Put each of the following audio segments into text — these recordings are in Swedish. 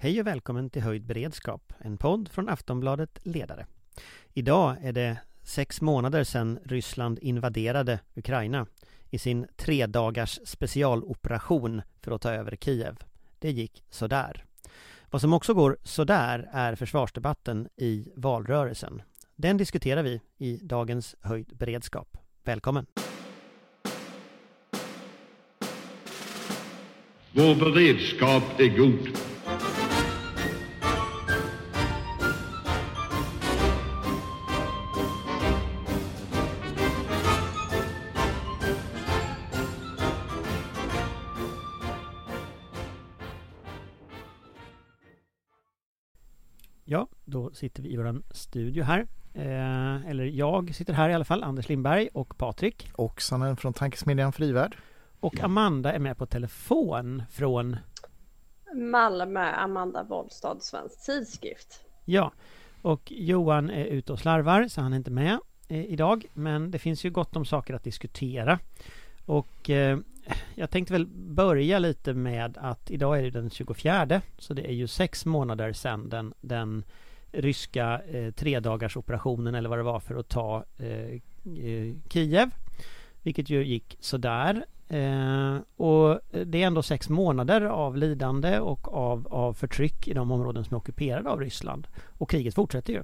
Hej och välkommen till Höjd beredskap, en podd från Aftonbladet Ledare. Idag är det sex månader sedan Ryssland invaderade Ukraina i sin tre dagars specialoperation för att ta över Kiev. Det gick sådär. Vad som också går sådär är försvarsdebatten i valrörelsen. Den diskuterar vi i dagens Höjd beredskap. Välkommen! Vår beredskap är god. Sitter vi i våran studio här. Eh, eller jag sitter här i alla fall, Anders Lindberg och Patrik. Oksanen från Tankesmedjan Frivärd. Och Amanda är med på telefon från Malmö, Amanda Wollstad, Svensk Tidskrift. Ja, och Johan är ute och slarvar så han är inte med eh, idag. Men det finns ju gott om saker att diskutera. Och eh, jag tänkte väl börja lite med att idag är det den 24 så det är ju sex månader sedan den, den ryska eh, tredagarsoperationen eller vad det var för att ta eh, eh Kiev. Vilket ju gick sådär. Eh, och det är ändå sex månader av lidande och av, av förtryck i de områden som är ockuperade av Ryssland. Och kriget fortsätter ju.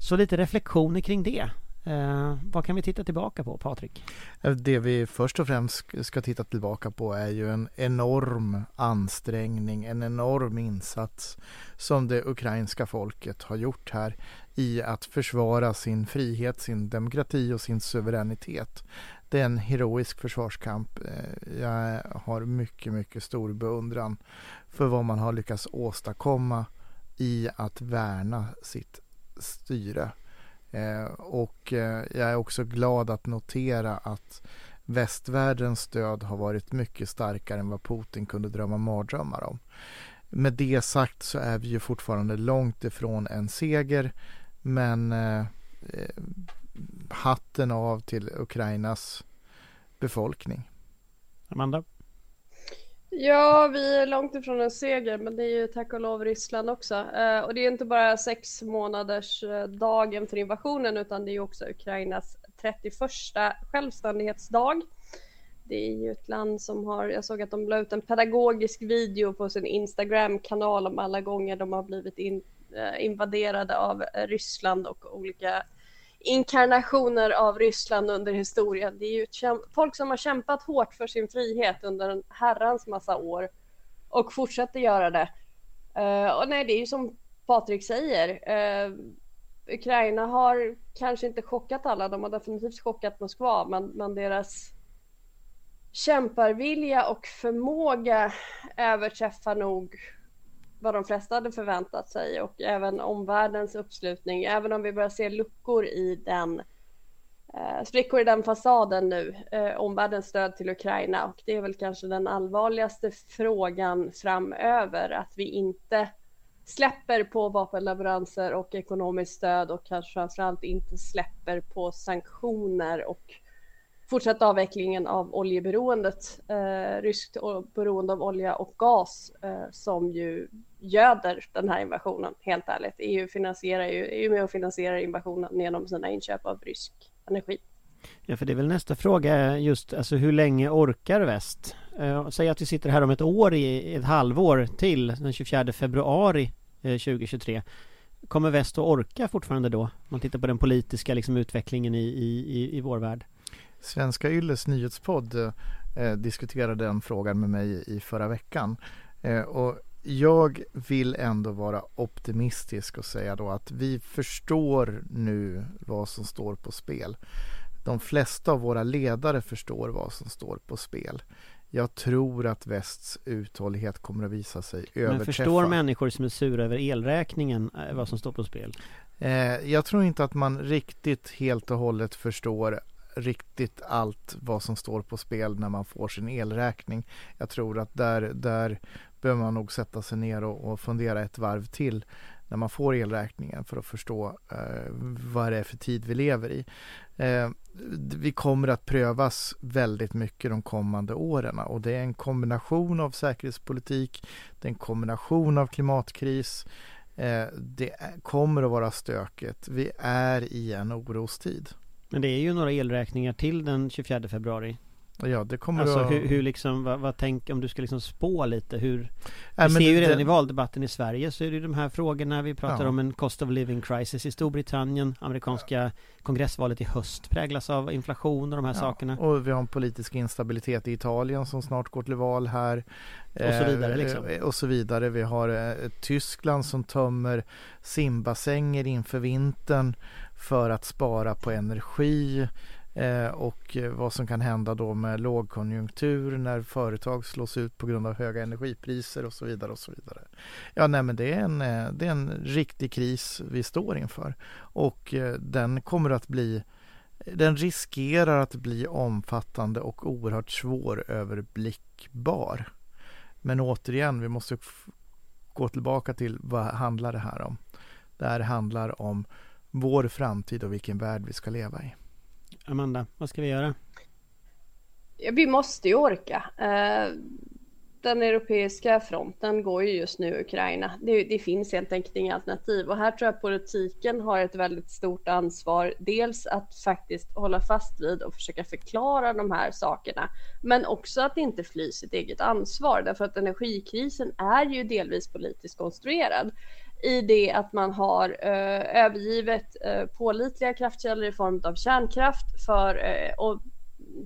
Så lite reflektioner kring det. Eh, vad kan vi titta tillbaka på, Patrik? Eh, det vi först och främst ska titta tillbaka på är ju en enorm ansträngning, en enorm insats som det ukrainska folket har gjort här i att försvara sin frihet, sin demokrati och sin suveränitet. Det är en heroisk försvarskamp. Eh, jag har mycket, mycket stor beundran för vad man har lyckats åstadkomma i att värna sitt styre Eh, och eh, jag är också glad att notera att västvärldens stöd har varit mycket starkare än vad Putin kunde drömma mardrömmar om. Med det sagt så är vi ju fortfarande långt ifrån en seger men eh, eh hatten av till Ukrainas befolkning. Amanda? Ja, vi är långt ifrån en seger, men det är ju tack och lov Ryssland också. Eh, och det är inte bara sex månaders eh, dagen för invasionen, utan det är också Ukrainas 31 självständighetsdag. Det är ju ett land som har, jag såg att de la ut en pedagogisk video på sin Instagram-kanal om alla gånger de har blivit in, eh, invaderade av eh, Ryssland och olika inkarnationer av Ryssland under historien. Det är ju folk som har kämpat hårt för sin frihet under en herrans massa år och fortsätter göra det. Uh, och nej, det är ju som Patrik säger. Uh, Ukraina har kanske inte chockat alla, de har definitivt chockat Moskva, men, men deras kämparvilja och förmåga överträffar nog vad de flesta hade förväntat sig och även omvärldens uppslutning. Även om vi börjar se luckor i den eh, sprickor i den fasaden nu, eh, omvärldens stöd till Ukraina och det är väl kanske den allvarligaste frågan framöver att vi inte släpper på vapenleveranser och ekonomiskt stöd och kanske framförallt inte släpper på sanktioner och fortsatt avvecklingen av oljeberoendet, eh, ryskt beroende av olja och gas eh, som ju göder den här invasionen, helt ärligt. EU finansierar ju, EU med och finansierar invasionen genom sina inköp av rysk energi. Ja, för det är väl nästa fråga just alltså hur länge orkar väst? Eh, säg att vi sitter här om ett år i ett halvår till den 24 februari eh, 2023. Kommer väst att orka fortfarande då? Om man tittar på den politiska liksom, utvecklingen i, i, i, i vår värld. Svenska Ylles nyhetspodd eh, diskuterade den frågan med mig i förra veckan. Eh, och jag vill ändå vara optimistisk och säga då att vi förstår nu vad som står på spel. De flesta av våra ledare förstår vad som står på spel. Jag tror att västs uthållighet kommer att visa sig överträffa. Men förstår människor som är sura över elräkningen eh, vad som står på spel? Eh, jag tror inte att man riktigt helt och hållet förstår riktigt allt vad som står på spel när man får sin elräkning. Jag tror att där, där behöver man nog sätta sig ner och, och fundera ett varv till när man får elräkningen för att förstå eh, vad det är för tid vi lever i. Eh, vi kommer att prövas väldigt mycket de kommande åren och det är en kombination av säkerhetspolitik, det är en kombination av klimatkris. Eh, det kommer att vara stökigt. Vi är i en orostid. Men det är ju några elräkningar till den 24 februari. Ja, det kommer alltså att... hur, hur liksom, vad, vad tänk om du ska liksom spå lite hur Vi ser ju redan det... i valdebatten i Sverige så är det ju de här frågorna Vi pratar ja. om en cost of living crisis i Storbritannien Amerikanska kongressvalet i höst präglas av inflation och de här ja. sakerna Och vi har en politisk instabilitet i Italien som snart går till val här Och så vidare liksom eh, Och så vidare Vi har eh, Tyskland som tömmer simbassänger inför vintern för att spara på energi eh, och vad som kan hända då med lågkonjunktur när företag slås ut på grund av höga energipriser och så vidare. och så vidare. Ja, nej, men det är en, eh, det är en riktig kris vi står inför och eh, den kommer att bli den riskerar att bli omfattande och oerhört svåröverblickbar. Men återigen, vi måste gå tillbaka till vad handlar det här om? Det här handlar om vår framtid och vilken värld vi ska leva i. Amanda, vad ska vi göra? Ja, vi måste ju orka. Eh, den europeiska fronten går ju just nu i Ukraina. Det, det, finns helt enkelt inga alternativ och här tror jag politiken har ett väldigt stort ansvar. Dels att faktiskt hålla fast vid och försöka förklara de här sakerna, men också att inte fly sitt eget ansvar därför att energikrisen är ju delvis politiskt konstruerad i det att man har eh, övergivet eh, pålitliga kraftkällor i form av kärnkraft för eh, och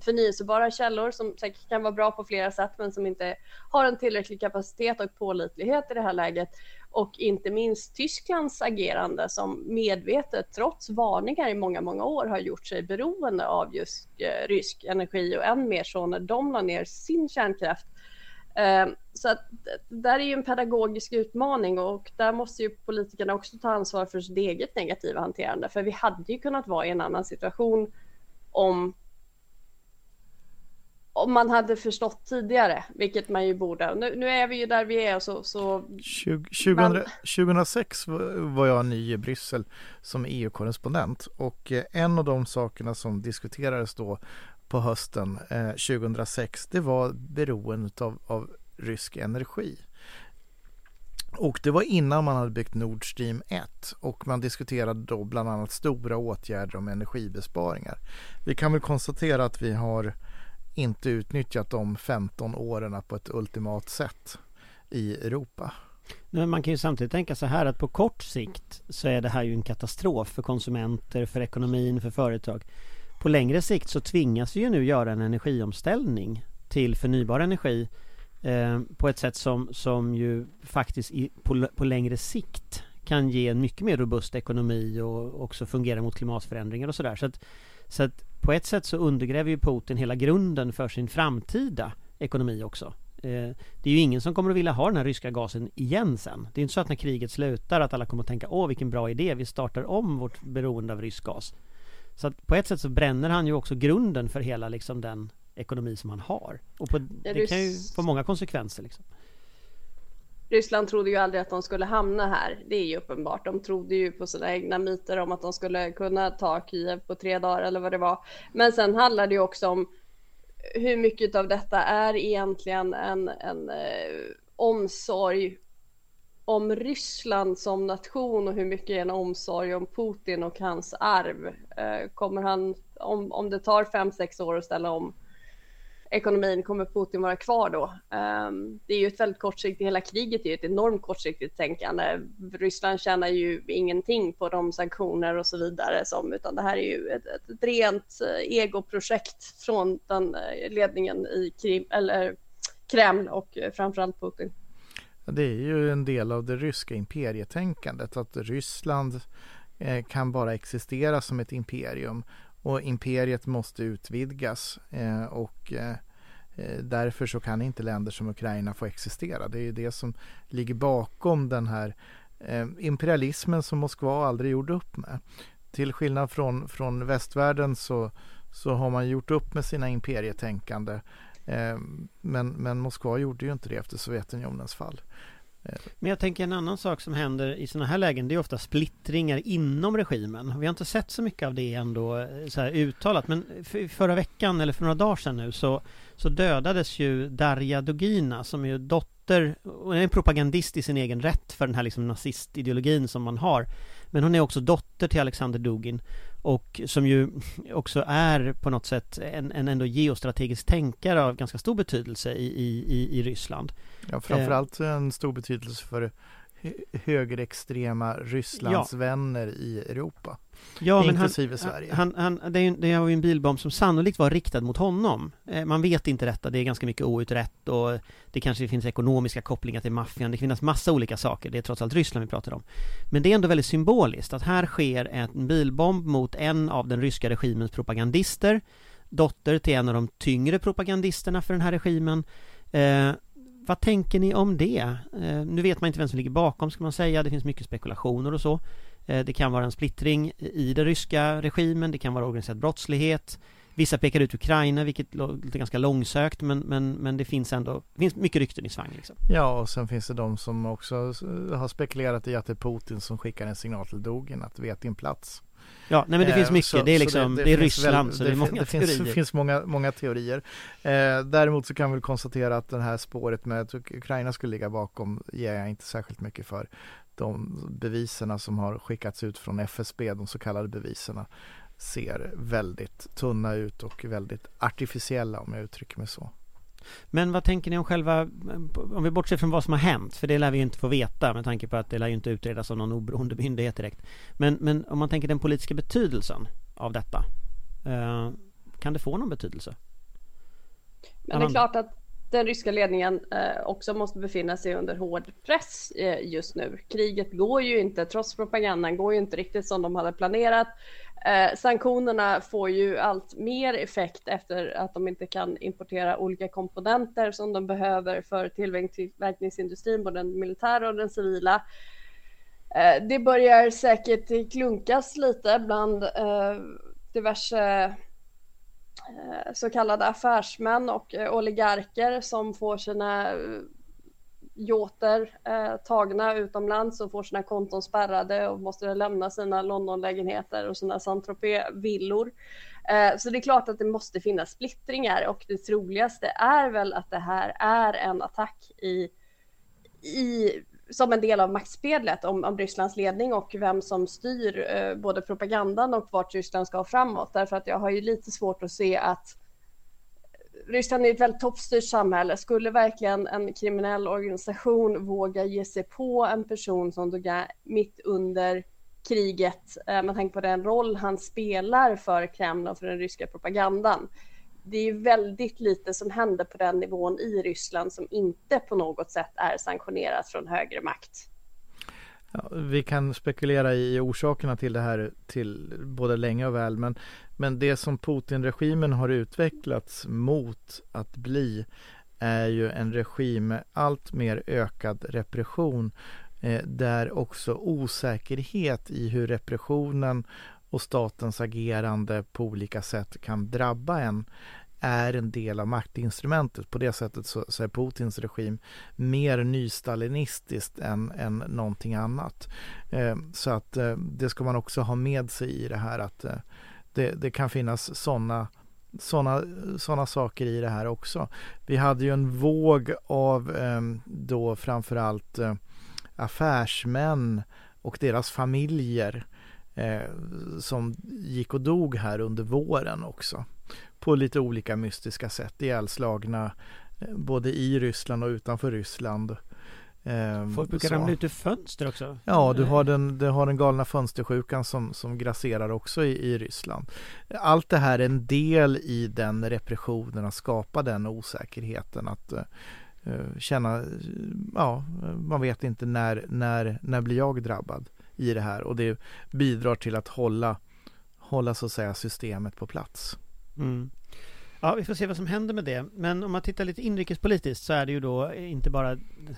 förnyelsebara källor som säkert kan vara bra på flera sätt men som inte har en tillräcklig kapacitet och pålitlighet i det här läget. Och inte minst Tysklands agerande som medvetet, trots varningar i många, många år, har gjort sig beroende av just eh, rysk energi och än mer så när de la ner sin kärnkraft så att där är ju en pedagogisk utmaning och där måste ju politikerna också ta ansvar för sitt eget negativa hanterande. För vi hade ju kunnat vara i en annan situation om om man hade förstått tidigare, vilket man ju borde. Nu, nu är vi ju där vi är så... så 20, men... 2006 var jag ny i Bryssel som EU-korrespondent och eh, en av de sakerna som diskuterades då på hösten eh, 2006 det var beroendet av, av rysk energi. Och det var innan man hade byggt Nord Stream 1 och man diskuterade då bland annat stora åtgärder om energibesparingar. Vi kan väl konstatera att vi har inte utnyttjat de 15 åren på ett ultimat sätt i Europa. Men man kan ju samtidigt tänka så här att på kort sikt så är det här ju en katastrof för konsumenter, för ekonomin, för företag. På längre sikt så tvingas vi ju nu göra en energiomställning till förnybar energi eh, på ett sätt som, som ju faktiskt i, på, på längre sikt kan ge en mycket mer robust ekonomi och också fungera mot klimatförändringar och sådär. Så att, så att på ett sätt så undergräver ju Putin hela grunden för sin framtida ekonomi också. Eh, det är ju ingen som kommer att vilja ha den här ryska gasen igen sen. Det är inte så att när kriget slutar att alla kommer att tänka åh vilken bra idé, vi startar om vårt beroende av rysk gas. Så att på ett sätt så bränner han ju också grunden för hela liksom den ekonomi som han har. Och på, det kan ju få många konsekvenser liksom. Ryssland trodde ju aldrig att de skulle hamna här. Det är ju uppenbart. De trodde ju på sina egna myter om att de skulle kunna ta Kiev på tre dagar eller vad det var. Men sen handlar det ju också om hur mycket av detta är egentligen en, en eh, omsorg om Ryssland som nation och hur mycket är en omsorg om Putin och hans arv. Eh, kommer han, om, om det tar fem sex år att ställa om ekonomin, kommer Putin vara kvar då? Ehm, det är ju ett väldigt kortsiktigt, hela kriget är ju ett enormt kortsiktigt tänkande. Ryssland tjänar ju ingenting på de sanktioner och så vidare som, utan det här är ju ett, ett, rent eh, egoprojekt från den eh, ledningen i Krim, eller Kreml och framförallt Putin. Det är ju en del av det ryska imperietänkandet att Ryssland eh, kan bara existera som ett imperium och imperiet måste utvidgas eh, och eh, därför så kan inte länder som Ukraina få existera. Det är ju det som ligger bakom den här imperialismen som Moskva aldrig gjorde upp med. Till skillnad från, från västvärlden så, så har man gjort upp med sina imperietänkande Eh, Ehm, men, men Moskva gjorde ju inte det efter Sovjetunionens fall. Ehm. Men jag tänker en annan sak som händer i sådana här lägen Det är ofta splittringar inom regimen. Vi har inte sett så mycket av det ändå eh, så här uttalat Men förra veckan eller för några dagar sedan nu så, så dödades ju Darja Dugina som är dotter och är en propagandist i sin egen rätt för den här liksom nazistideologin som man har. Men hon är också dotter till Alexander Dugin och som ju också är på något sätt en, en ändå geostrategisk tänkare av ganska stor betydelse i, i, i Ryssland. Ja, framförallt en stor betydelse för högerextrema Rysslandsvänner ja. i Europa. Ja, inklusive han, Sverige. Han, han, det, är ju, det var ju en bilbomb som sannolikt var riktad mot honom. Eh, man vet inte detta, det är ganska mycket outrett och det kanske finns ekonomiska kopplingar till maffian. Det kan finnas massa olika saker, det är trots allt Ryssland vi pratar om. Men det är ändå väldigt symboliskt att här sker en bilbomb mot en av den ryska regimens propagandister, dotter till en av de tyngre propagandisterna för den här regimen. Vad tänker ni om det? Eh, nu vet man inte vem som ligger bakom ska man säga, det finns mycket spekulationer och så. Eh, det kan vara en splittring i den ryska regimen, det kan vara organiserad brottslighet. Vissa pekar ut Ukraina, vilket låter ganska långsökt men, men, men det finns ändå det finns mycket rykten i svang. Liksom. Ja, och sen finns det de som också har spekulerat i att det är Putin som skickar en signal till Dugin att vet din plats. Ja, nej men det finns eh, mycket. Så, det är liksom, det, det, det är Ryssland väl, så det, är många det teorier. Finns, det finns många, många teorier. Eh, däremot så kan vi konstatera att det här spåret med att Ukraina skulle ligga bakom ger jag inte särskilt mycket för. De beviserna som har skickats ut från FSB, de så kallade beviserna, ser väldigt tunna ut och väldigt artificiella om jag uttrycker mig så. Men vad tänker ni om själva, om vi bortser från vad som har hänt, för det lär vi ju inte få veta med tanke på att det lär ju inte utredas av någon oberoende myndighet direkt. Men, men om man tänker den politiska betydelsen av detta, eh, kan det få någon betydelse? Men det är klart att den ryska ledningen eh, också måste befinna sig under hård press eh, just nu. Kriget går ju inte, trots propagandan, går ju inte riktigt som de hade planerat. Eh, sanktionerna får ju allt mer effekt efter att de inte kan importera olika komponenter som de behöver för tillverkningsindustrin, både den militära och den civila. Det börjar säkert klunkas lite bland diverse Eh, så kallade affärsmän och eh, oligarker som får sina eh, yachter eh, tagna utomlands och får sina konton spärrade och måste lämna sina Londonlägenheter och sina saint villor eh, Så det är klart att det måste finnas splittringar och det troligaste är väl att det här är en attack i, i som en del av maktspelet om, om Rysslands ledning och vem som styr eh, både propagandan och vart Ryssland ska framåt. Därför att jag har ju lite svårt att se att Ryssland är ett väldigt toppstyrt samhälle. Skulle verkligen en kriminell organisation våga ge sig på en person som dog mitt under kriget eh, med tanke på den roll han spelar för Kreml och för den ryska propagandan. Det är väldigt lite som händer på den nivån i Ryssland som inte på något sätt är sanktionerat från högre makt. Ja, vi kan spekulera i orsakerna till det här till både länge och väl men, men det som Putin-regimen har utvecklats mot att bli är ju en regim med allt mer ökad repression eh, där också osäkerhet i hur repressionen och statens agerande på olika sätt kan drabba en är en del av maktinstrumentet. På det sättet så, så är Putins regim mer nystalinistiskt än, än någonting annat. Eh, så att eh, det ska man också ha med sig i det här att eh, det, det kan finnas sådana såna, såna saker i det här också. Vi hade ju en våg av eh, då framförallt eh, affärsmän och deras familjer eh, som gick och dog här under våren också på lite olika mystiska sätt ihjälslagna eh, både i Ryssland och utanför Ryssland. Ehm, Folk brukar ramla ut ur fönster också. Ja, du har den, du har den galna fönstersjukan som, som grasserar också i, i Ryssland. Allt det här är en del i den repressionen, att skapa den osäkerheten, att uh, känna, ja, man vet inte när, när, när blir jag drabbad i det här och det bidrar till att hålla, hålla så att säga systemet på plats. Mm. Ja, vi får se vad som händer med det. Men om man tittar lite inrikespolitiskt så är det ju då inte bara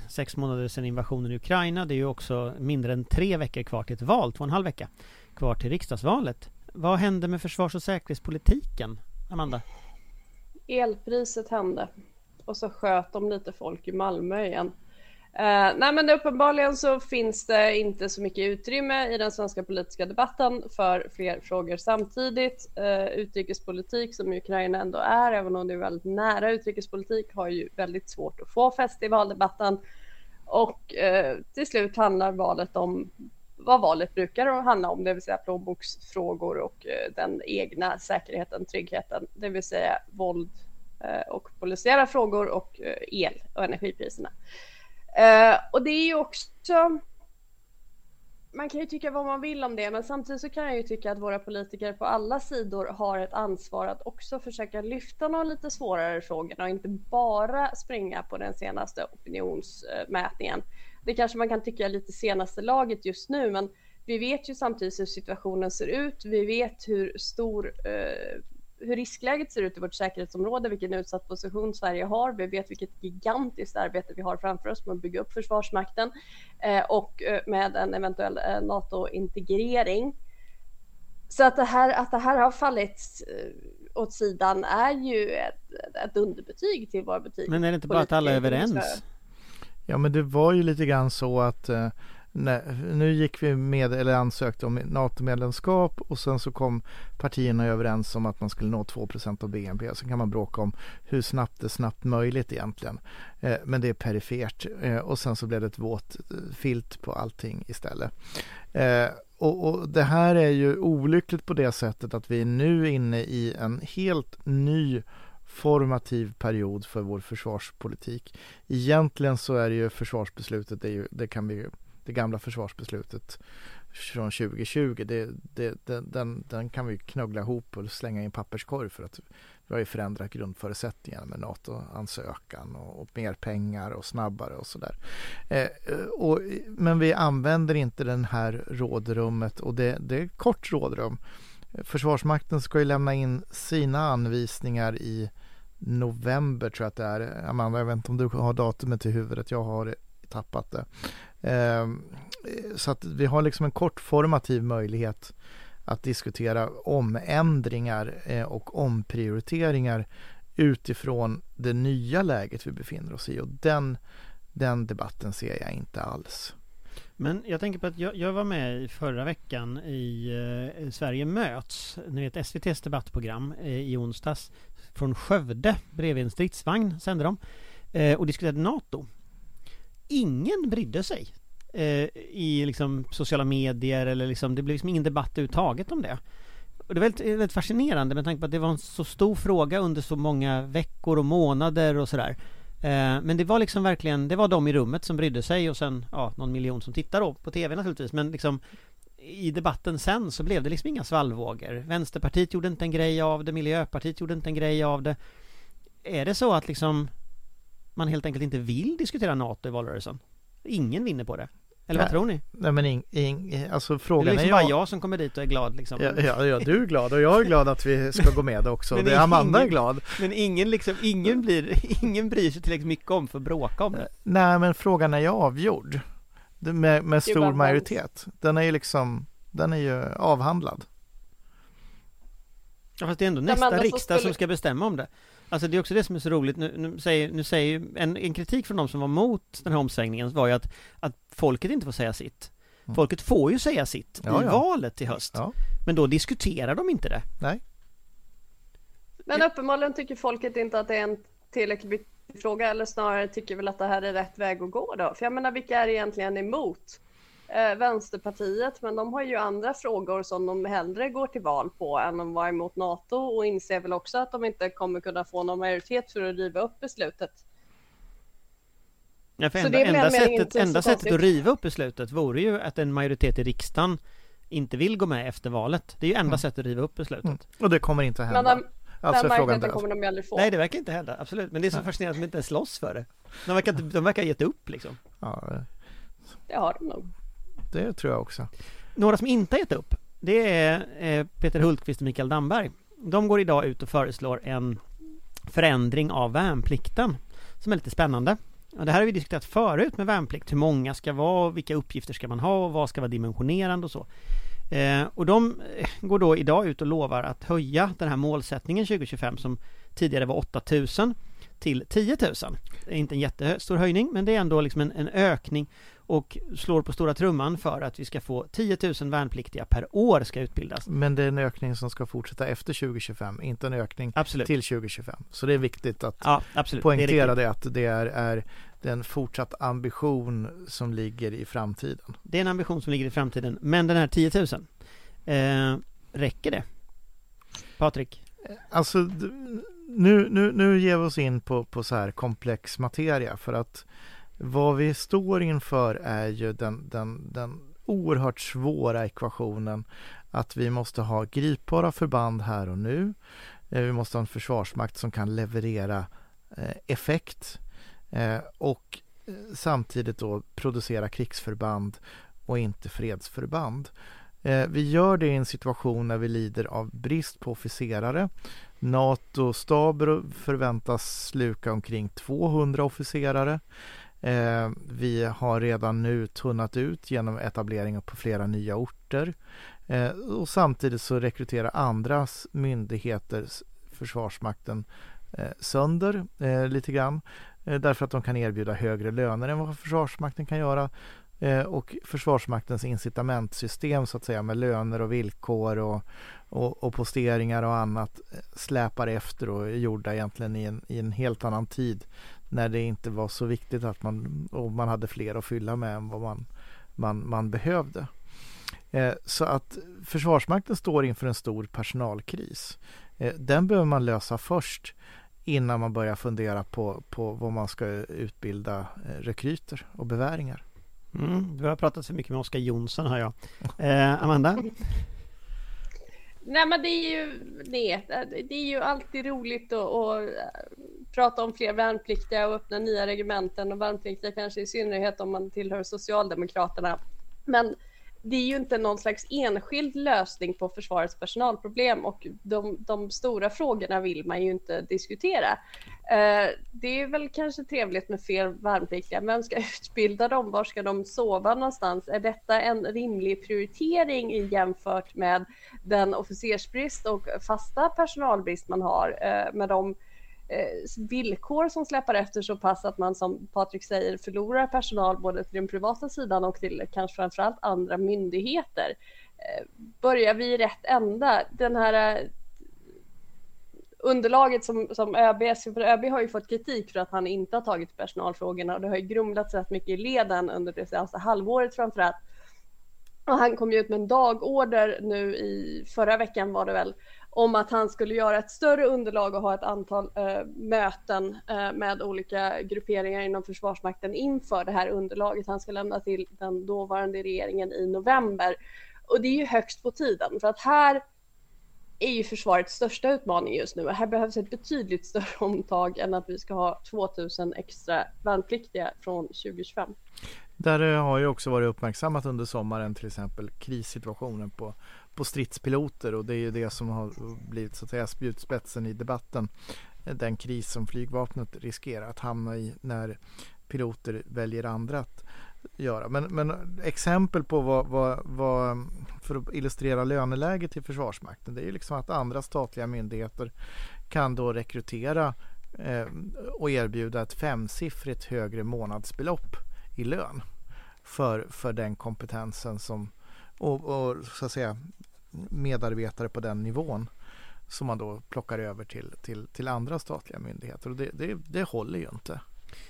sex månader sedan invasionen i Ukraina. Det är ju också mindre än tre veckor kvar till ett val, två och en halv vecka kvar till riksdagsvalet. Vad hände med försvars och säkerhetspolitiken, Amanda? elpriset hände och så sköt de lite folk i Malmö igen. Uh, nej men uppenbarligen så finns det inte så mycket utrymme i den svenska politiska debatten för fler frågor samtidigt. Uh, utrikespolitik som Ukraina ändå är, även om det är väldigt nära utrikespolitik, har ju väldigt svårt att få fäste i valdebatten. Och uh, till slut handlar valet om vad valet brukar handla om, det vill säga plånboksfrågor och den egna säkerheten, tryggheten, det vill säga våld och polisiära frågor och el och energipriserna. Uh, och det är ju också man kan ju tycka vad man vill om det, men samtidigt så kan jag ju tycka att våra politiker på alla sidor har ett ansvar att också försöka lyfta de lite svårare frågorna och inte bara springa på den senaste opinionsmätningen. Det kanske man kan tycka är lite senaste laget just nu, men vi vet ju samtidigt hur situationen ser ut. Vi vet hur stor eh, hur riskläget ser ut i vårt säkerhetsområde, vilken utsatt position Sverige har. Vi vet vilket gigantiskt arbete vi har framför oss med att bygga upp Försvarsmakten eh, och eh, med en eventuell eh, NATO-integrering. Så att det, här, att det här har fallit åt sidan är ju ett, ett underbetyg till vår betyg. Men är det inte bara att alla är överens? Ja, men det var ju lite grann så att eh, Nej, nu gick vi med, eller ansökte om NATO-medlemskap och sen så kom partierna överens om att man skulle nå 2% av BNP. Sen kan man bråka om hur snabbt det är snabbt möjligt egentligen. Eh, men det är perifert eh, och sen så blev det ett våt eh, filt på allting istället. Eh, och, och, det här är ju olyckligt på det sättet att vi är nu inne i en helt ny formativ period för vår försvarspolitik. Egentligen så är det ju försvarsbeslutet, det, är ju, det kan vi det gamla försvarsbeslutet från 2020, det, det, den, den kan vi knuggla ihop och slänga i en papperskorg för att vi har ju förändrat grundförutsättningarna med NATO-ansökan och, och, mer pengar och snabbare och sådär. Eh, eh, och, men vi använder inte den här rådrummet och det, det är kort rådrum. Försvarsmakten ska ju lämna in sina anvisningar i november tror jag att det är. Amanda, jag vet inte om du har datumet i huvudet. Jag har tappat det. Ehm, så att vi har liksom en kort formativ möjlighet att diskutera omändringar eh, och omprioriteringar utifrån det nya läget vi befinner oss i och den, den debatten ser jag inte alls. Men jag tänker på att jag, jag var med i förra veckan i eh, Sverige möts, ni vet SVTs debattprogram eh, i onsdags från Skövde bredvid en stridsvagn sände de eh, och diskuterade NATO ingen brydde sig eh, i liksom sociala medier eller liksom, det blev liksom ingen debatt överhuvudtaget om det. Och det är väldigt, väldigt fascinerande med tanke på att det var en så stor fråga under så många veckor och månader och sådär. Eh, men det var liksom verkligen, det var de i rummet som brydde sig och sen, ja, någon miljon som tittar då på TV naturligtvis, men liksom i debatten sen så blev det liksom inga svallvågor. Vänsterpartiet gjorde inte en grej av det, Miljöpartiet gjorde inte en grej av det. Är det så att liksom man helt enkelt inte vill diskutera NATO i valrörelsen. Ingen vinner på det. Eller Nej. vad tror ni? Nej men ing, ing, alltså frågan det är liksom är bara jag... jag som kommer dit och är glad liksom. Ja, ja, ja, du är glad och jag är glad att vi ska gå med också. Men det är Amanda ingen- är glad. Men ingen liksom, ingen blir, ingen bryr sig tillräckligt mycket om för att bråka om det. Nej men frågan är ju avgjord. Med, med stor majoritet. Den är ju liksom, den är ju avhandlad. Ja, fast det är ändå nästa alltså riksdag skulle- som ska bestämma om det. Alltså det är också det som är så roligt, nu, nu säger, nu säger ju- en, en kritik från de som var mot den här omsvängningen var ju att, att folket inte får säga sitt. Mm. Folket får ju säga sitt Ja, i ja. valet i höst. Ja. Men då diskuterar de inte det. Nej. Men uppenbarligen tycker folket inte att det är en tillräckligt viktig fråga eller snarare tycker väl att det här är rätt väg att gå då. För jag menar vilka är egentligen emot? Eh, Vänsterpartiet, men de har ju andra frågor som de hellre går till val på än att vara emot NATO och inser väl också att de inte kommer kunna få någon majoritet för att riva upp beslutet. Ja, för Så enda, enda, sättet, enda sättet att riva upp beslutet vore ju att en majoritet i riksdagen inte vill gå med efter valet. Det är ju enda Mm. sättet att riva upp beslutet. Mm. Och det kommer inte Men hända. den, alltså den är frågan kommer de aldrig få. Nej, det verkar inte hända, absolut. Men det är så Nej. fascinerande att de inte ens slåss för det. De verkar, inte, de verkar ha gett upp liksom. Ja, Det har de nog det tror jag också. Några som inte har gett upp, det är eh, Peter Hultqvist och Mikael Damberg. De går idag ut och föreslår en förändring av värnplikten som är lite spännande. Och det här har vi diskuterat förut med värnplikt, hur många ska vara, och vilka uppgifter ska man ha och vad ska vara dimensionerande och så. Eh, och de eh, går då idag ut och lovar att höja den här målsättningen 2025 som tidigare var 8000 till 10 000. Det är inte en jättestor höjning men det är ändå liksom en, en ökning och slår på stora trumman för att vi ska få 10 000 värnpliktiga per år ska utbildas. Men det är en ökning som ska fortsätta efter 2025, inte en ökning absolut. till 2025. Så det är viktigt att ja, poängtera det, det, att det är, är den fortsatt ambition som ligger i framtiden. Det är en ambition som ligger i framtiden, men den här 10 000, eh, räcker det? Patrik? Alltså, nu, nu, nu ger vi oss in på, på så här komplex materia för att vad vi står inför är ju den, den, den oerhört svåra ekvationen att vi måste ha gripbara förband här och nu. Eh, vi måste ha en försvarsmakt som kan leverera eh, effekt eh, och samtidigt då producera krigsförband och inte fredsförband. Vi gör det i en situation när vi lider av brist på officerare. NATO-staber förväntas sluka omkring 200 officerare. Eh, vi har redan nu tunnat ut genom etableringar på flera nya orter. Eh, och samtidigt så rekryterar andra myndigheter Försvarsmakten eh, sönder eh, lite grann. Eh, därför att de kan erbjuda högre löner än vad Försvarsmakten kan göra. Eh, och Försvarsmaktens incitamentsystem så att säga med löner och villkor och, och, och posteringar och annat eh, släpar efter och är gjorda egentligen i en, i en helt annan tid när det inte var så viktigt att man, och man hade fler att fylla med än vad man, man, man behövde. Eh, så att Försvarsmakten står inför en stor personalkris. Eh, den behöver man lösa först innan man börjar fundera på, på vad man ska utbilda eh, rekryter och beväringar. Mm, du har pratat så mycket med Oskar Jonsson har jag. Eh, Amanda? Nej men det är ju nej, det är ju alltid roligt att, att prata om fler värnpliktiga och öppna nya regementen och värnpliktiga kanske i synnerhet om man tillhör Socialdemokraterna. Men det är ju inte någon slags enskild lösning på försvarets personalproblem och de, de stora frågorna vill man ju inte diskutera. Eh, det är väl kanske trevligt med fler värnpliktiga. Vem ska utbilda dem? Var ska de sova någonstans? Är detta en rimlig prioritering jämfört med den officersbrist och fasta personalbrist man har eh, med de Eh, villkor som släpar efter så pass att man som Patrik säger förlorar personal både till den privata sidan och till kanske framförallt andra myndigheter. Eh, börjar vi i rätt ända? Den här eh, underlaget som, som ÖB, för ÖB har ju fått kritik för att han inte har tagit personalfrågorna och det har ju grumlats rätt mycket i leden under det senaste halvåret framförallt. Och han kom ju ut med en dagorder nu i förra veckan var det väl om att han skulle göra ett större underlag och ha ett antal eh, möten eh, med olika grupperingar inom Försvarsmakten inför det här underlaget han ska lämna till den dåvarande regeringen i november. Och det är ju högst på tiden för att här är ju försvarets största utmaning just nu. Här behövs ett betydligt större omtag än att vi ska ha 2000 extra värnpliktiga från 2025. Där eh, har ju också varit uppmärksammat under sommaren till exempel krissituationen på på stridspiloter och det är ju det som har blivit så att säga spjutspetsen i debatten. Eh, den kris som flygvapnet riskerar att hamna i när piloter väljer andra att göra. Men, men exempel på vad, vad, vad, för att illustrera löneläget i Försvarsmakten det är ju liksom att andra statliga myndigheter kan då rekrytera eh, och erbjuda ett femsiffrigt högre månadsbelopp i lön för, för den kompetensen som och, och så att säga medarbetare på den nivån som man då plockar över till, till, till andra statliga myndigheter och det, det, det håller ju inte.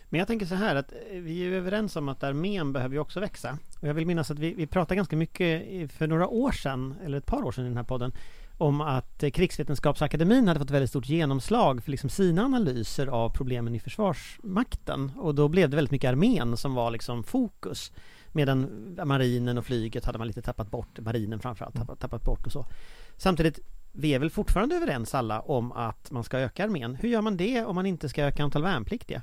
Men jag tänker så här att eh, vi är överens om att armén behöver ju också växa. Och jag vill minnas att vi, vi pratade ganska mycket för några år sedan, eller ett par år sedan i den här podden, om att Krigsvetenskapsakademin hade fått väldigt stort genomslag för liksom sina analyser av problemen i Försvarsmakten. Och då blev det väldigt mycket armén som var liksom fokus. Medan marinen och flyget hade man lite tappat bort, marinen framförallt tappat, tappat bort och så. Samtidigt, vi är väl fortfarande överens alla om att man ska öka armén. Hur gör man det om man inte ska öka antal värnpliktiga?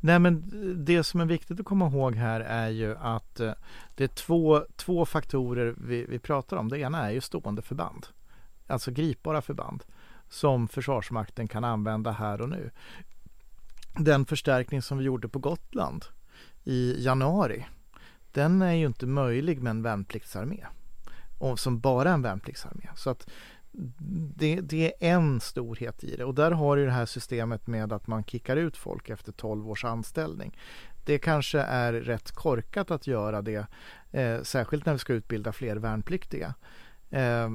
Nej men det som är viktigt att komma ihåg här är ju att eh, det är två, två faktorer vi, vi pratar om. Det ena är ju stående förband, alltså gripbara förband som Försvarsmakten kan använda här och nu. Den förstärkning som vi gjorde på Gotland i januari den är ju inte möjlig med en värnpliktsarmé. Och som bara en värnpliktsarmé. Så att det, det, är en storhet i det och där har du det här systemet med att man kickar ut folk efter 12 års anställning. Det kanske är rätt korkat att göra det, eh, särskilt när vi ska utbilda fler värnpliktiga. Eh,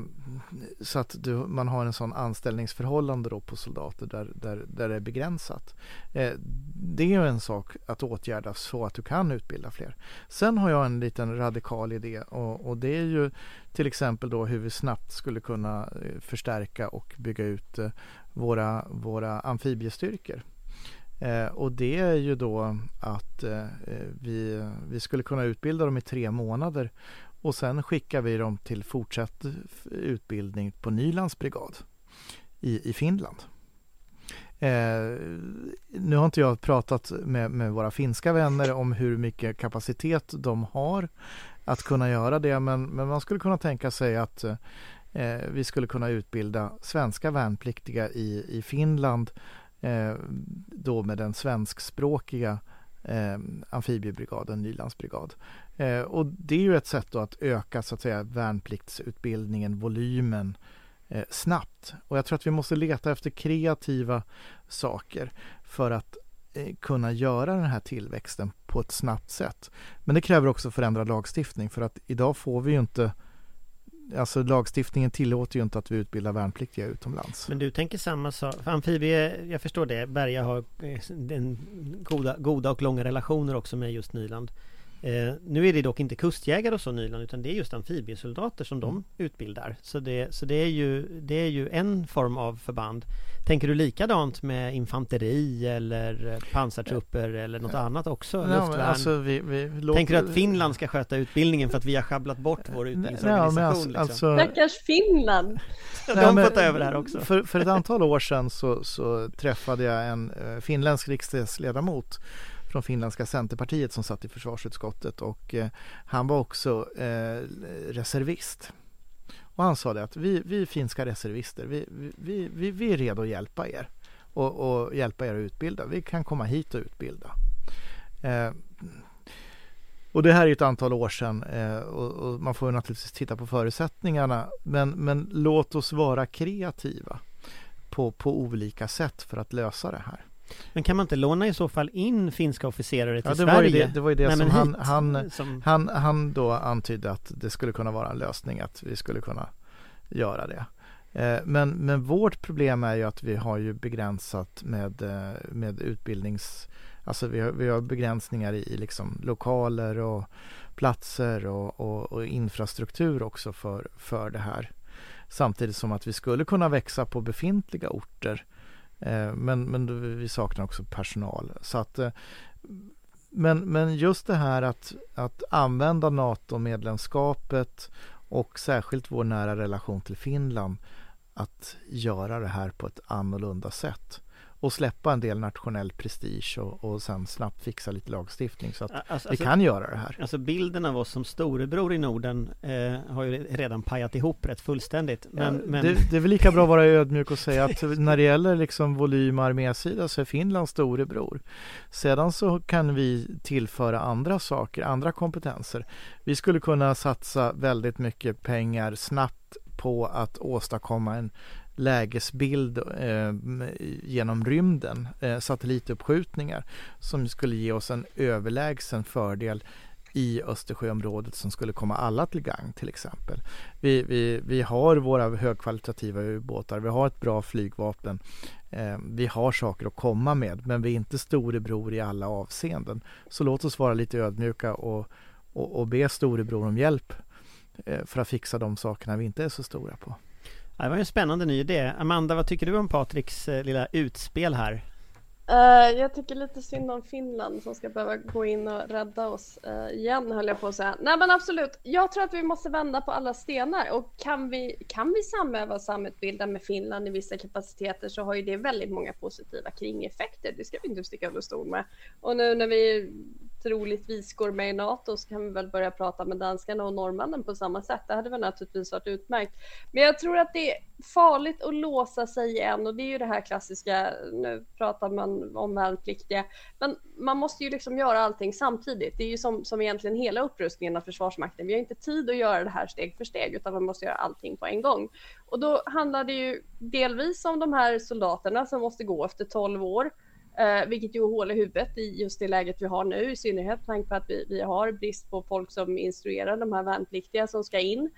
så att du, man har en sån anställningsförhållande då på soldater där, där, där det är begränsat. Eh, det är ju en sak att åtgärda så att du kan utbilda fler. Sen har jag en liten radikal idé och, och det är ju till exempel då hur vi snabbt skulle kunna eh, förstärka och bygga ut eh, våra, våra amfibiestyrkor. Eh, och det är ju då att eh, vi, vi skulle kunna utbilda dem i tre månader och sen skickar vi dem till fortsatt utbildning på Nylands brigad i, i Finland. Eh, nu har inte jag pratat med, med, våra finska vänner om hur mycket kapacitet de har att kunna göra det men, men man skulle kunna tänka sig att eh, vi skulle kunna utbilda svenska värnpliktiga i, i Finland eh, då med den svenskspråkiga eh, amfibiebrigaden, Nylandsbrigad. Eh, och det är ju ett sätt att öka så att säga värnpliktsutbildningen, volymen eh, snabbt. Och jag tror att vi måste leta efter kreativa saker för att eh, kunna göra den här tillväxten på ett snabbt sätt. Men det kräver också förändrad lagstiftning för att idag får vi ju inte Alltså lagstiftningen tillåter ju inte att vi utbildar värnpliktiga utomlands. Men du tänker samma sak? För amfibie, jag förstår det, Berga har eh, den goda, goda och långa relationer också med just Nyland. Eh, nu är det dock inte kustjägare och så Nyland utan det är just amfibiesoldater som de mm. utbildar. Så, det, så det, är ju, det är ju en form av förband. Tänker du likadant med infanteri eller pansartrupper eller något annat också? Ja, alltså vi, vi låter... Tänker du att Finland ska sköta utbildningen för att vi har schabblat bort vår utbildningsorganisation? Ja, alltså, liksom? alltså... Stackars Finland! Ja, de får ta över det här också. För, för ett antal år sedan så, så träffade jag en uh, finländsk riksdagsledamot från finländska Centerpartiet som satt i försvarsutskottet och eh, han var också eh, reservist. Och han sa det att vi, vi finska reservister, vi, vi, vi, vi är redo att hjälpa er och, och, hjälpa er att utbilda. Vi kan komma hit och utbilda. Eh, och det här är ett antal år sedan eh, och, och, man får naturligtvis titta på förutsättningarna. Men, men låt oss vara kreativa på, på olika sätt för att lösa det här. Men kan man inte låna i så fall in finska officerare till ja, det Sverige? Var ju det, det var ju det Nej, som, han, han, som han, han då antydde att det skulle kunna vara en lösning att vi skulle kunna göra det. Eh, men, men vårt problem är ju att vi har ju begränsat med, eh, med utbildnings... Alltså vi har, vi har begränsningar i, i liksom lokaler och platser och, och, och, infrastruktur också för, för det här. Samtidigt som att vi skulle kunna växa på befintliga orter Eh, men, men vi saknar också personal. Så att, eh, men, men just det här att, att använda NATO-medlemskapet och särskilt vår nära relation till Finland att göra det här på ett annorlunda sätt och släppa en del nationell prestige och, och sen snabbt fixa lite lagstiftning så att alltså, vi kan alltså, göra det här. Alltså bilden av oss som storebror i Norden eh, har ju redan pajat ihop rätt fullständigt. Men, ja, men... Det, det, är väl lika bra att vara ödmjuk och säga att när det gäller liksom volym armésida så är Finland storebror. Sedan så kan vi tillföra andra saker, andra kompetenser. Vi skulle kunna satsa väldigt mycket pengar snabbt på att åstadkomma en lägesbild eh, genom rymden, eh, satellituppskjutningar som skulle ge oss en överlägsen fördel i Östersjöområdet som skulle komma alla till gang till exempel. Vi, vi, vi har våra högkvalitativa ubåtar, vi har ett bra flygvapen, eh, vi har saker att komma med men vi är inte storebror i alla avseenden. Så låt oss vara lite ödmjuka och, och, och be storebror om hjälp eh, för att fixa de sakerna vi inte är så stora på. Det var en spännande ny idé. Amanda, vad tycker du om Patriks eh, lilla utspel här? Uh, jag tycker lite synd om Finland som ska behöva gå in och rädda oss uh, igen höll jag på att säga. Nej men absolut, jag tror att vi måste vända på alla stenar och kan vi, kan vi samöva och samutbilda med Finland i vissa kapaciteter så har ju det väldigt många positiva kringeffekter. Det ska vi inte sticka under stol med. Och nu när vi troligtvis går med i NATO så kan vi väl börja prata med danskarna och norrmännen på samma sätt. Det hade väl naturligtvis varit utmärkt. Men jag tror att det är farligt att låsa sig igen och det är ju det här klassiska, nu pratar man om värnpliktiga, men man måste ju liksom göra allting samtidigt. Det är ju som, som egentligen hela upprustningen av Försvarsmakten. Vi har inte tid att göra det här steg för steg utan man måste göra allting på en gång. Och då handlar det ju delvis om de här soldaterna som måste gå efter 12 år Eh, vilket ju hål i huvudet i just det läget vi har nu, i synnerhet med tanke på att vi, vi har brist på folk som instruerar de här värnpliktiga som ska in.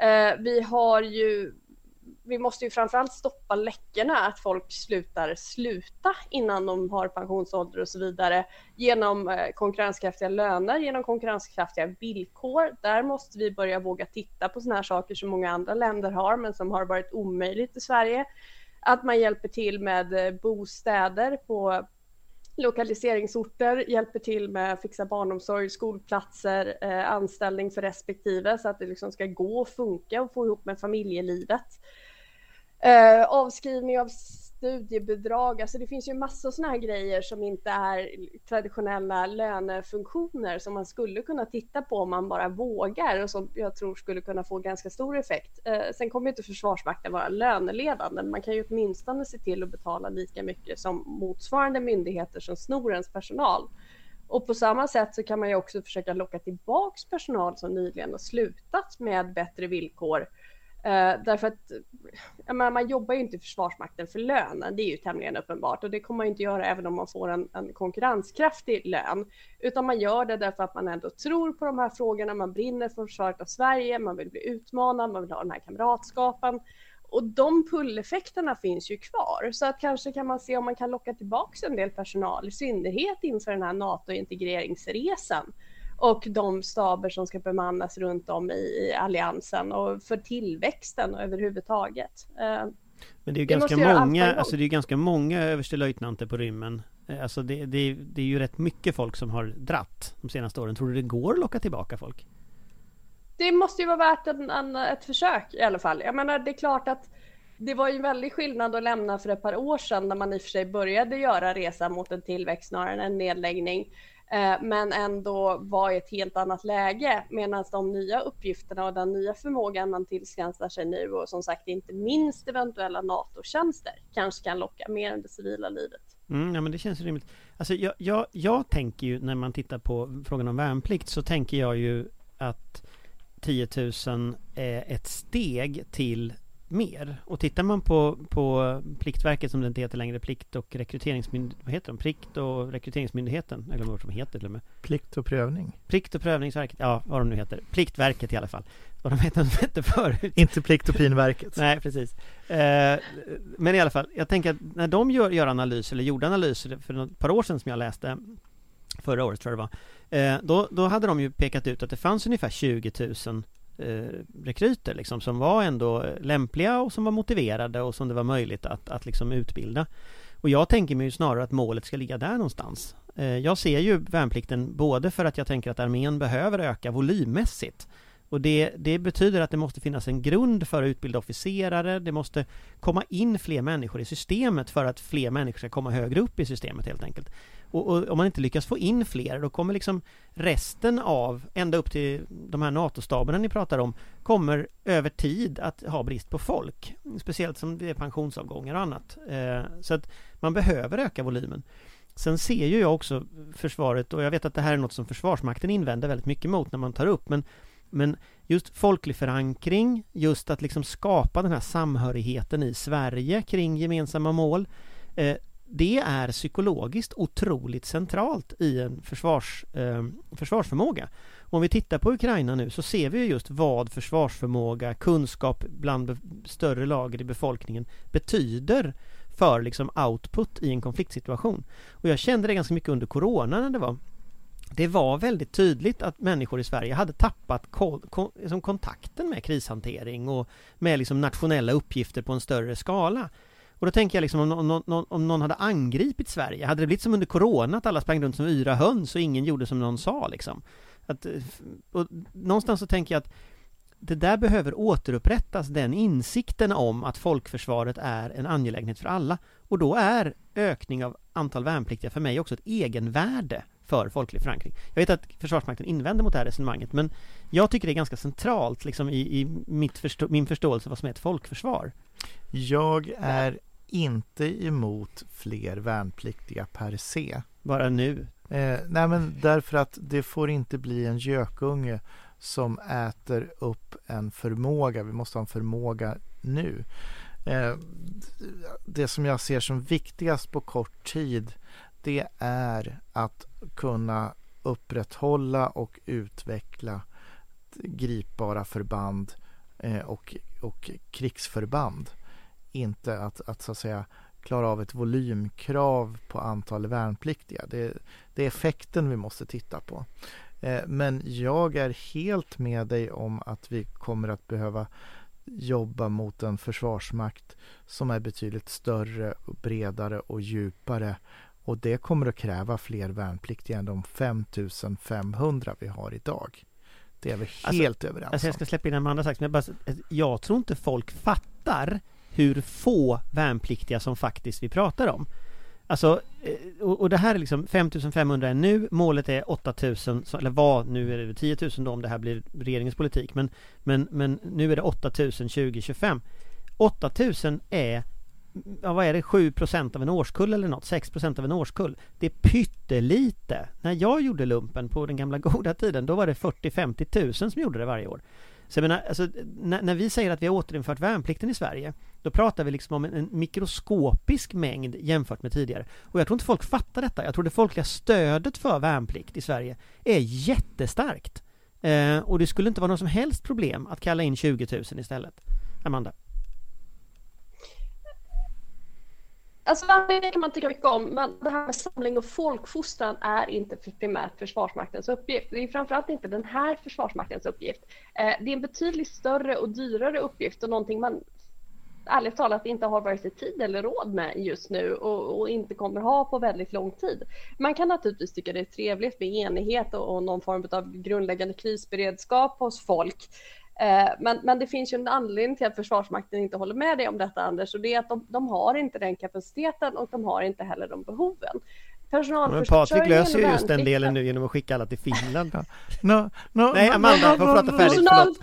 Eh, vi har ju vi måste ju framförallt stoppa läckorna, att folk slutar sluta innan de har pensionsålder och så vidare genom eh, konkurrenskraftiga löner, genom konkurrenskraftiga villkor. Där måste vi börja våga titta på sådana här saker som många andra länder har, men som har varit omöjligt i Sverige. Att man hjälper till med eh, bostäder på lokaliseringsorter, hjälper till med att fixa barnomsorg, skolplatser, eh, anställning för respektive så att det liksom ska gå och funka och få ihop med familjelivet. Eh, avskrivning av studiebidrag, alltså det finns ju massa sådana här grejer som inte är traditionella lönefunktioner som man skulle kunna titta på om man bara vågar och som jag tror skulle kunna få ganska stor effekt. Eh, sen kommer inte Försvarsmakten vara löneledande, men man kan ju åtminstone se till att betala lika mycket som motsvarande myndigheter som snor ens personal. Och på samma sätt så kan man ju också försöka locka tillbaks personal som nyligen har slutat med bättre villkor Uh, därför att menar, man jobbar ju inte i Försvarsmakten för lönen, det är ju tämligen uppenbart. Och det kommer man inte göra även om man får en, en, konkurrenskraftig lön, utan man gör det därför att man ändå tror på de här frågorna, man brinner för försvaret av Sverige, man vill bli utmanad, man vill ha den här kamratskapen. Och de pulleffekterna finns ju kvar. Så att kanske kan man se om man kan locka tillbaka en del personal, i synnerhet inför den här NATO-integreringsresan och de staber som ska bemannas runt om i, alliansen och för tillväxten och överhuvudtaget. Eh, Men det är ju ganska många, alltså det är ganska många överstelöjtnanter på rymmen. Eh, alltså det, det, det är ju rätt mycket folk som har dratt de senaste åren. Tror du det går att locka tillbaka folk? Det måste ju vara värt en, en, ett försök i alla fall. Jag menar, det är klart att det var ju en väldig skillnad att lämna för ett par år sedan när man i och för sig började göra resa mot en tillväxt snarare än en nedläggning. Eh, men ändå var i ett helt annat läge medan de nya uppgifterna och den nya förmågan man tillskansar sig nu och som sagt inte minst eventuella NATO-tjänster kanske kan locka mer än det civila livet. Mm, ja men det känns rimligt. Alltså jag, jag, jag tänker ju när man tittar på frågan om värnplikt så tänker jag ju att 10 000 är ett steg till mer. Och tittar man på, på Pliktverket som det inte heter längre, Plikt och rekryteringsmyndigheten, vad heter de? Plikt och rekryteringsmyndigheten, jag glömmer vad de heter till och med. Plikt och prövning. Plikt och prövningsverket, ja vad de nu heter. Pliktverket i alla fall. Vad de hette, de hette förut. Inte Plikt och pinverket. Nej, precis. Eh, men i alla fall, jag tänker att när de gör, gör analyser, eller gjorde analyser för ett par år sedan som jag läste, förra året tror jag det var, eh, då, då hade de ju pekat ut att det fanns ungefär 20 000 eh, Eh, rekryter liksom, som var ändå lämpliga och som var motiverade och som det var möjligt att, att liksom utbilda. Och jag tänker mig ju snarare att målet ska ligga där någonstans. Eh, jag ser ju värnplikten både för att jag tänker att armén behöver öka volymmässigt och det, det, betyder att det måste finnas en grund för att utbilda officerare, det måste komma in fler människor i systemet för att fler människor ska komma högre upp i systemet helt enkelt. Och, och, om man inte lyckas få in fler, då kommer liksom resten av, ända upp till de här NATO-staberna ni pratar om, kommer över tid att ha brist på folk. Speciellt som det är pensionsavgångar och annat. Eh, så att man behöver öka volymen. Sen ser ju jag också försvaret, och jag vet att det här är något som Försvarsmakten invänder väldigt mycket mot när man tar upp, men men just folklig förankring, just att liksom skapa den här samhörigheten i Sverige kring gemensamma mål. Eh, det är psykologiskt otroligt centralt i en försvars, eh, försvarsförmåga. Om vi tittar på Ukraina nu så ser vi just vad försvarsförmåga, kunskap bland större lager i befolkningen betyder för liksom output i en konfliktsituation. Och jag kände det ganska mycket under Corona när det var det var väldigt tydligt att människor i Sverige hade tappat ko ko liksom kontakten med krishantering och med liksom nationella uppgifter på en större skala. Och då tänker jag liksom om, om, om någon hade angripit Sverige, hade det blivit som under Corona att alla sprang runt som yra höns och ingen gjorde som någon sa liksom? Att, eh, och någonstans så tänker jag att det där behöver återupprättas, den insikten om att folkförsvaret är en angelägenhet för alla. Och då är ökning av antal värnpliktiga för mig också ett egenvärde för folklig förankring. Jag vet att Försvarsmakten invänder mot det här resonemanget men jag tycker det är ganska centralt liksom i, i mitt förstå min förståelse vad som är ett folkförsvar. Jag är inte emot fler värnpliktiga per se. Bara nu? Eh, nej men därför att det får inte bli en gökunge som äter upp en förmåga. Vi måste ha en förmåga nu. Eh, det som jag ser som viktigast på kort tid det är att kunna upprätthålla och utveckla gripbara förband eh, och, och krigsförband. Inte att, att så att säga klara av ett volymkrav på antal värnpliktiga. Det, det är effekten vi måste titta på. Eh, men jag är helt med dig om att vi kommer att behöva jobba mot en försvarsmakt som är betydligt större, bredare och djupare. Och det kommer att kräva fler värnpliktiga än de 5500 vi har idag. Det är vi alltså, helt överens alltså Jag ska släppa in Amanda strax, men jag, bara, jag tror inte folk fattar hur få värnpliktiga som faktiskt vi pratar om. Alltså, eh, och, och det här är liksom 5500 är nu, målet är 8000, eller vad, nu är det 10 000 då om det här blir regeringens politik, men, men, men nu är det 8000 2025. 8000 är, ja, vad är det, 7% av en årskull eller något, 6% av en årskull. Det är pyttelite. När jag gjorde lumpen på den gamla goda tiden, då var det 40-50 tusen som gjorde det varje år. Så jag menar, alltså, när, när, vi säger att vi har återinfört värnplikten i Sverige Då pratar vi liksom om en, en, mikroskopisk mängd jämfört med tidigare Och jag tror inte folk fattar detta Jag tror det folkliga stödet för värnplikt i Sverige är jättestarkt eh, Och det skulle inte vara något som helst problem att kalla in 20 000 istället Amanda? Alltså värnplikten kan man tycka mycket om, men det här med samling och folkfostran är inte primärt Försvarsmaktens uppgift. Det är framförallt inte den här Försvarsmaktens uppgift. Eh, det är en betydligt större och dyrare uppgift och någonting man ärligt talat inte har vare sig tid eller råd med just nu och, och, inte kommer ha på väldigt lång tid. Man kan naturligtvis tycka det är trevligt med enighet och, och någon form av grundläggande krisberedskap hos folk. Eh, men, men det finns ju en anledning till att Försvarsmakten inte håller med dig om detta Anders och det är att de, de har inte den kapaciteten och de har inte heller de behoven. Men Patrik löser ju just den delen nu genom att skicka alla till Finland. no, no, Nej, Amanda får prata färdigt, förlåt.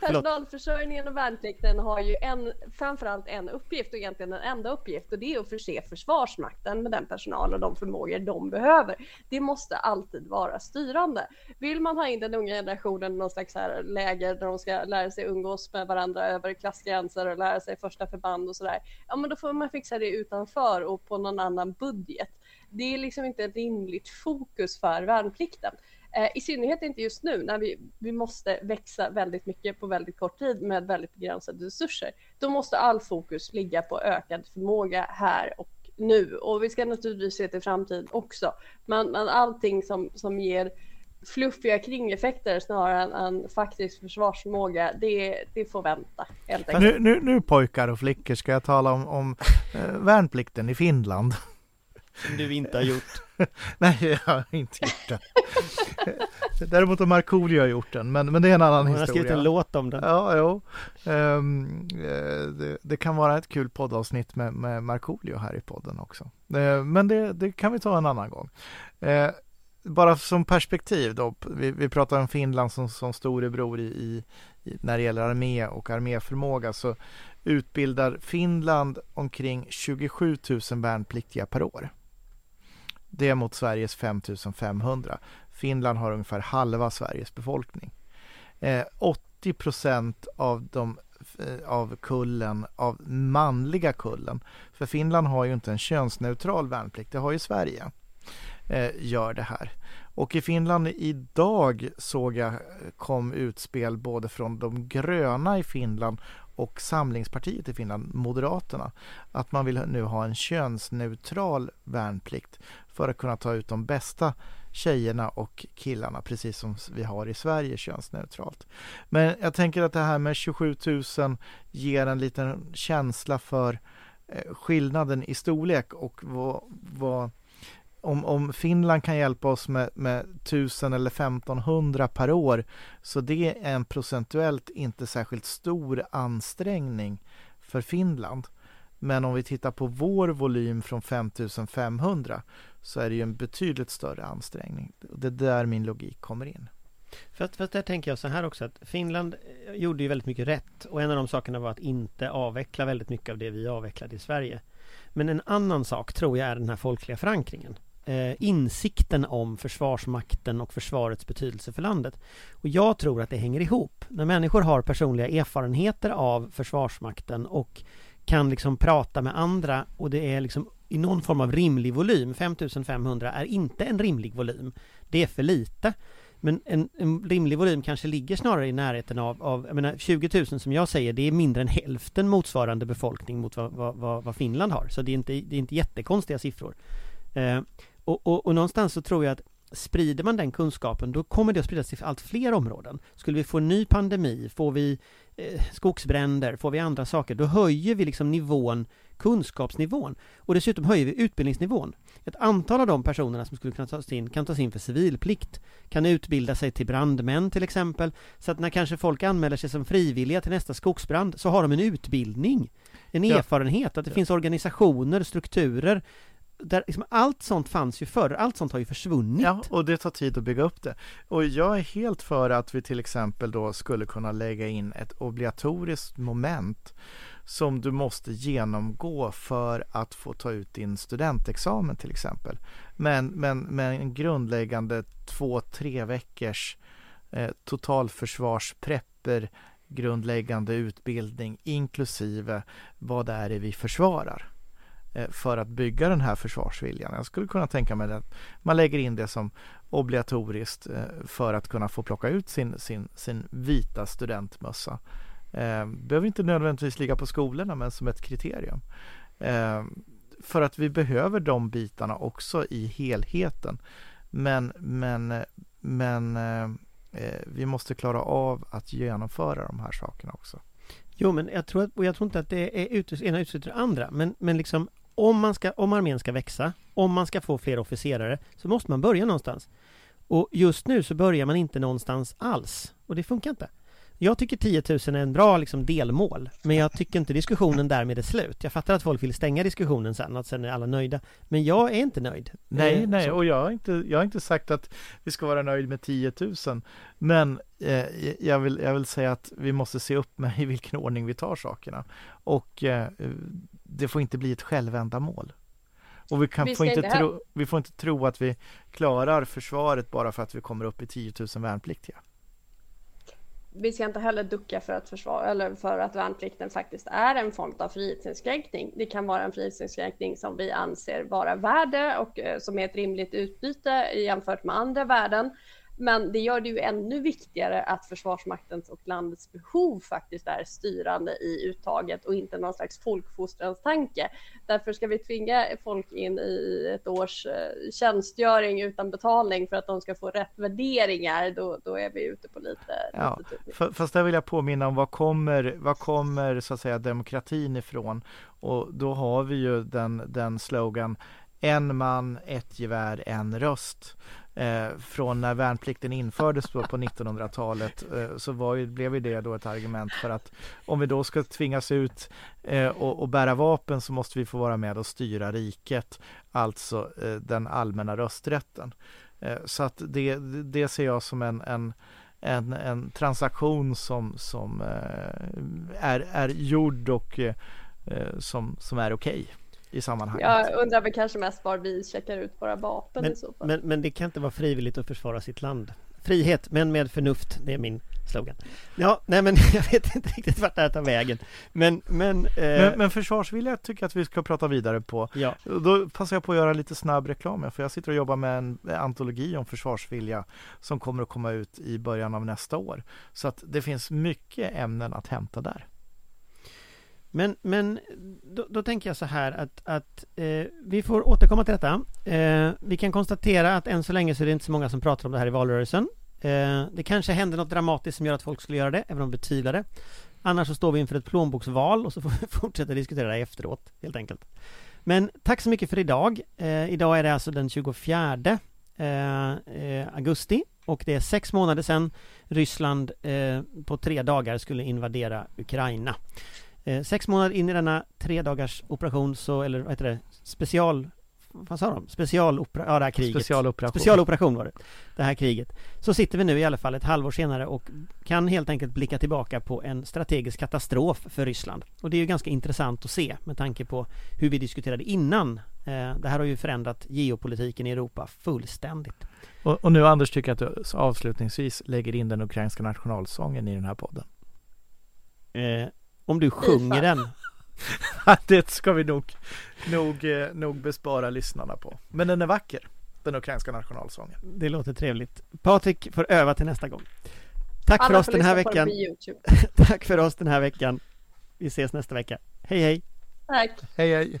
Personalförsörjningen och värnplikten har ju en, framförallt en uppgift och egentligen en enda uppgift och det är att förse Försvarsmakten med den personal och de förmågor de behöver. Det måste alltid vara styrande. Vill man ha in den unga generationen i någon slags här läger där de ska lära sig umgås med varandra över klassgränser och lära sig första förband och sådär, ja men då får man fixa det utanför och på någon annan budget. Det är liksom inte ett rimligt fokus för värnplikten. Eh, I synnerhet inte just nu när vi, vi måste växa väldigt mycket på väldigt kort tid med väldigt begränsade resurser. Då måste all fokus ligga på ökad förmåga här och nu. Och vi ska naturligtvis se till framtiden också. Men, men allting som, som ger fluffiga kringeffekter snarare än, än faktisk försvarsförmåga, det, det får vänta. Nu, nu, nu pojkar och flickor ska jag tala om, om eh, värnplikten i Finland. Som du inte har gjort. Nej, jag har inte gjort det. Däremot har Markoolio gjort den, men, men det är en annan historia. Han har skrivit en låt om den. Ja, jo. Um, det, det, kan vara ett kul poddavsnitt med, med Markoolio här i podden också. Uh, men det, det, kan vi ta en annan gång. Uh, bara som perspektiv då, vi, vi pratar om Finland som, som storebror i, i, när det gäller armé och arméförmåga så utbildar Finland omkring 27 000 värnpliktiga per år. Det är mot Sveriges 5 500. Finland har ungefär halva Sveriges befolkning. Eh, 80 procent av, de, eh, av kullen, av manliga kullen, för Finland har ju inte en könsneutral värnplikt, det har ju Sverige, eh, gör det här. Och i Finland idag såg jag eh, kom utspel både från de gröna i Finland och Samlingspartiet i Finland, Moderaterna, att man vill nu ha en könsneutral värnplikt för att kunna ta ut de bästa tjejerna och killarna precis som vi har i Sverige könsneutralt. Men jag tänker att det här med 27 000 ger en liten känsla för eh, skillnaden i storlek och vad, vad om, om Finland kan hjälpa oss med, med 1000 eller 1500 per år så det är en procentuellt inte särskilt stor ansträngning för Finland. Men om vi tittar på vår volym från 5500 så är det ju en betydligt större ansträngning. Det är där min logik kommer in. För för där tänker jag så här också att Finland eh, gjorde ju väldigt mycket rätt och en av de sakerna var att inte avveckla väldigt mycket av det vi avvecklade i Sverige. Men en annan sak tror jag är den här folkliga förankringen. Eh, insikten om Försvarsmakten och försvarets betydelse för landet. Och jag tror att det hänger ihop. När människor har personliga erfarenheter av Försvarsmakten och kan liksom prata med andra och det är liksom i någon form av rimlig volym. 5500 är inte en rimlig volym. Det är för lite. Men en, en, rimlig volym kanske ligger snarare i närheten av, av jag menar 20 000 som jag säger, det är mindre än hälften motsvarande befolkning mot vad, vad, vad Finland har. Så det är inte, det är inte jättekonstiga siffror. Eh, och, och, och någonstans så tror jag att sprider man den kunskapen då kommer det att spridas till allt fler områden. Skulle vi få en ny pandemi, får vi eh, skogsbränder, får vi andra saker, då höjer vi liksom nivån, kunskapsnivån. Och dessutom höjer vi utbildningsnivån. Ett antal av de personerna som skulle kunna tas in kan tas in för civilplikt, kan utbilda sig till brandmän till exempel. Så att när kanske folk anmäler sig som frivilliga till nästa skogsbrand så har de en utbildning, en ja. erfarenhet, att det ja. finns organisationer, strukturer där liksom allt sånt fanns ju förr, allt sånt har ju försvunnit. Ja, och det tar tid att bygga upp det. Och jag är helt för att vi till exempel då skulle kunna lägga in ett obligatoriskt moment som du måste genomgå för att få ta ut din studentexamen till exempel. Men, men, men en grundläggande två, tre veckors eh, totalförsvarsprepper grundläggande utbildning inklusive vad det är vi försvarar. Eh, för att bygga den här försvarsviljan. Jag skulle kunna tänka mig att man lägger in det som obligatoriskt eh, för att kunna få plocka ut sin, sin, sin vita studentmössa. Eh, behöver inte nödvändigtvis ligga på skolorna men som ett kriterium. För att vi behöver de bitarna också i helheten. Men, men, men vi måste klara av att genomföra de här sakerna också. Jo, men jag tror, att, och jag tror inte att det är ena utesluter det andra, men, men liksom om, man ska, om armén ska växa, om man ska få fler officerare, så måste man börja någonstans. Och just nu så börjar man inte någonstans alls. Och det funkar inte. Jag tycker 10 000 är en bra liksom, delmål, men jag tycker inte diskussionen därmed är slut. Jag fattar att folk vill stänga diskussionen sen, att sen är alla nöjda. Men jag är inte nöjd. Nej, eh, nej, och jag har, inte, jag har inte sagt att vi ska vara nöjd med 10 000. Men eh, jag, vill, jag vill säga att vi måste se upp med i vilken ordning vi tar sakerna. Och eh, det får inte bli ett självändamål. Och vi, kan, vi får inte, tro, vi får inte tro att vi klarar försvaret bara för att vi kommer upp i 10 000 värnpliktiga vi ska inte heller ducka för att, försvara, eller för att värnplikten faktiskt är en form av frihetsinskränkning. Det kan vara en frihetsinskränkning som vi anser vara värde och eh, som är ett rimligt utbyte jämfört med andra värden. Men det gör det ju ännu viktigare att Försvarsmaktens och landets behov faktiskt är styrande i uttaget och inte någon slags folkfostranstanke. Därför ska vi tvinga folk in i ett års eh, tjänstgöring utan betalning för att de ska få rätt värderingar, då, då är vi ute på lite... Ja, lite fast där vill jag påminna om vad kommer, vad kommer så att säga demokratin ifrån? Och då har vi ju den, den slogan en man, ett gevär, en röst eh, från när värnplikten infördes på 1900-talet eh, så var ju, blev ju det då ett argument för att om vi då ska tvingas ut eh, och, och, bära vapen så måste vi få vara med och styra riket, alltså eh, den allmänna rösträtten. Eh, så att det, det ser jag som en, en en, en transaktion som, som eh, är, är gjord och eh, som, som är okej. Okay i sammanhanget. Jag undrar väl kanske mest var vi checkar ut våra vapen men, i så fall. Men, men det kan inte vara frivilligt att försvara sitt land. Frihet, men med förnuft, det är min slogan. Ja, nej men jag vet inte riktigt vart det här tar vägen. Men, men, eh... men, men försvarsvilja tycker jag att vi ska prata vidare på. Ja. Då passar jag på att göra lite snabb reklam, för jag sitter och jobbar med en antologi om försvarsvilja som kommer att komma ut i början av nästa år. Så att det finns mycket ämnen att hämta där. Men, men då, då, tänker jag så här att, att eh, vi får återkomma till detta. Eh, vi kan konstatera att än så länge så är det inte så många som pratar om det här i valrörelsen. Eh, det kanske händer något dramatiskt som gör att folk skulle göra det, även om de betvivlar det. Annars så står vi inför ett plånboksval och så får vi fortsätta diskutera det efteråt, helt enkelt. Men tack så mycket för idag. Eh, idag är det alltså den 24 eh, eh, augusti och det är sex månader sedan Ryssland eh, på tre dagar skulle invadera Ukraina. Eh, sex månader in i denna tre dagars operation så, eller vad heter det, special vad sa de? Specialopera, ja det här kriget. Specialoperation. Specialoperation var det. Det här kriget. Så sitter vi nu i alla fall ett halvår senare och kan helt enkelt blicka tillbaka på en strategisk katastrof för Ryssland. Och det är ju ganska intressant att se med tanke på hur vi diskuterade innan. Eh, det här har ju förändrat geopolitiken i Europa fullständigt. Och, och nu Anders tycker jag att du avslutningsvis lägger in den ukrainska nationalsången i den här podden. Eh, om du sjunger den det ska vi nog, nog, eh, nog bespara lyssnarna på. Men den är vacker, den ukrainska nationalsången. Det låter trevligt. Patrik får öva till nästa gång. Tack Alla för oss den här veckan. Tack för oss den här veckan. Vi ses nästa vecka. Hej hej! Tack! Hej hej!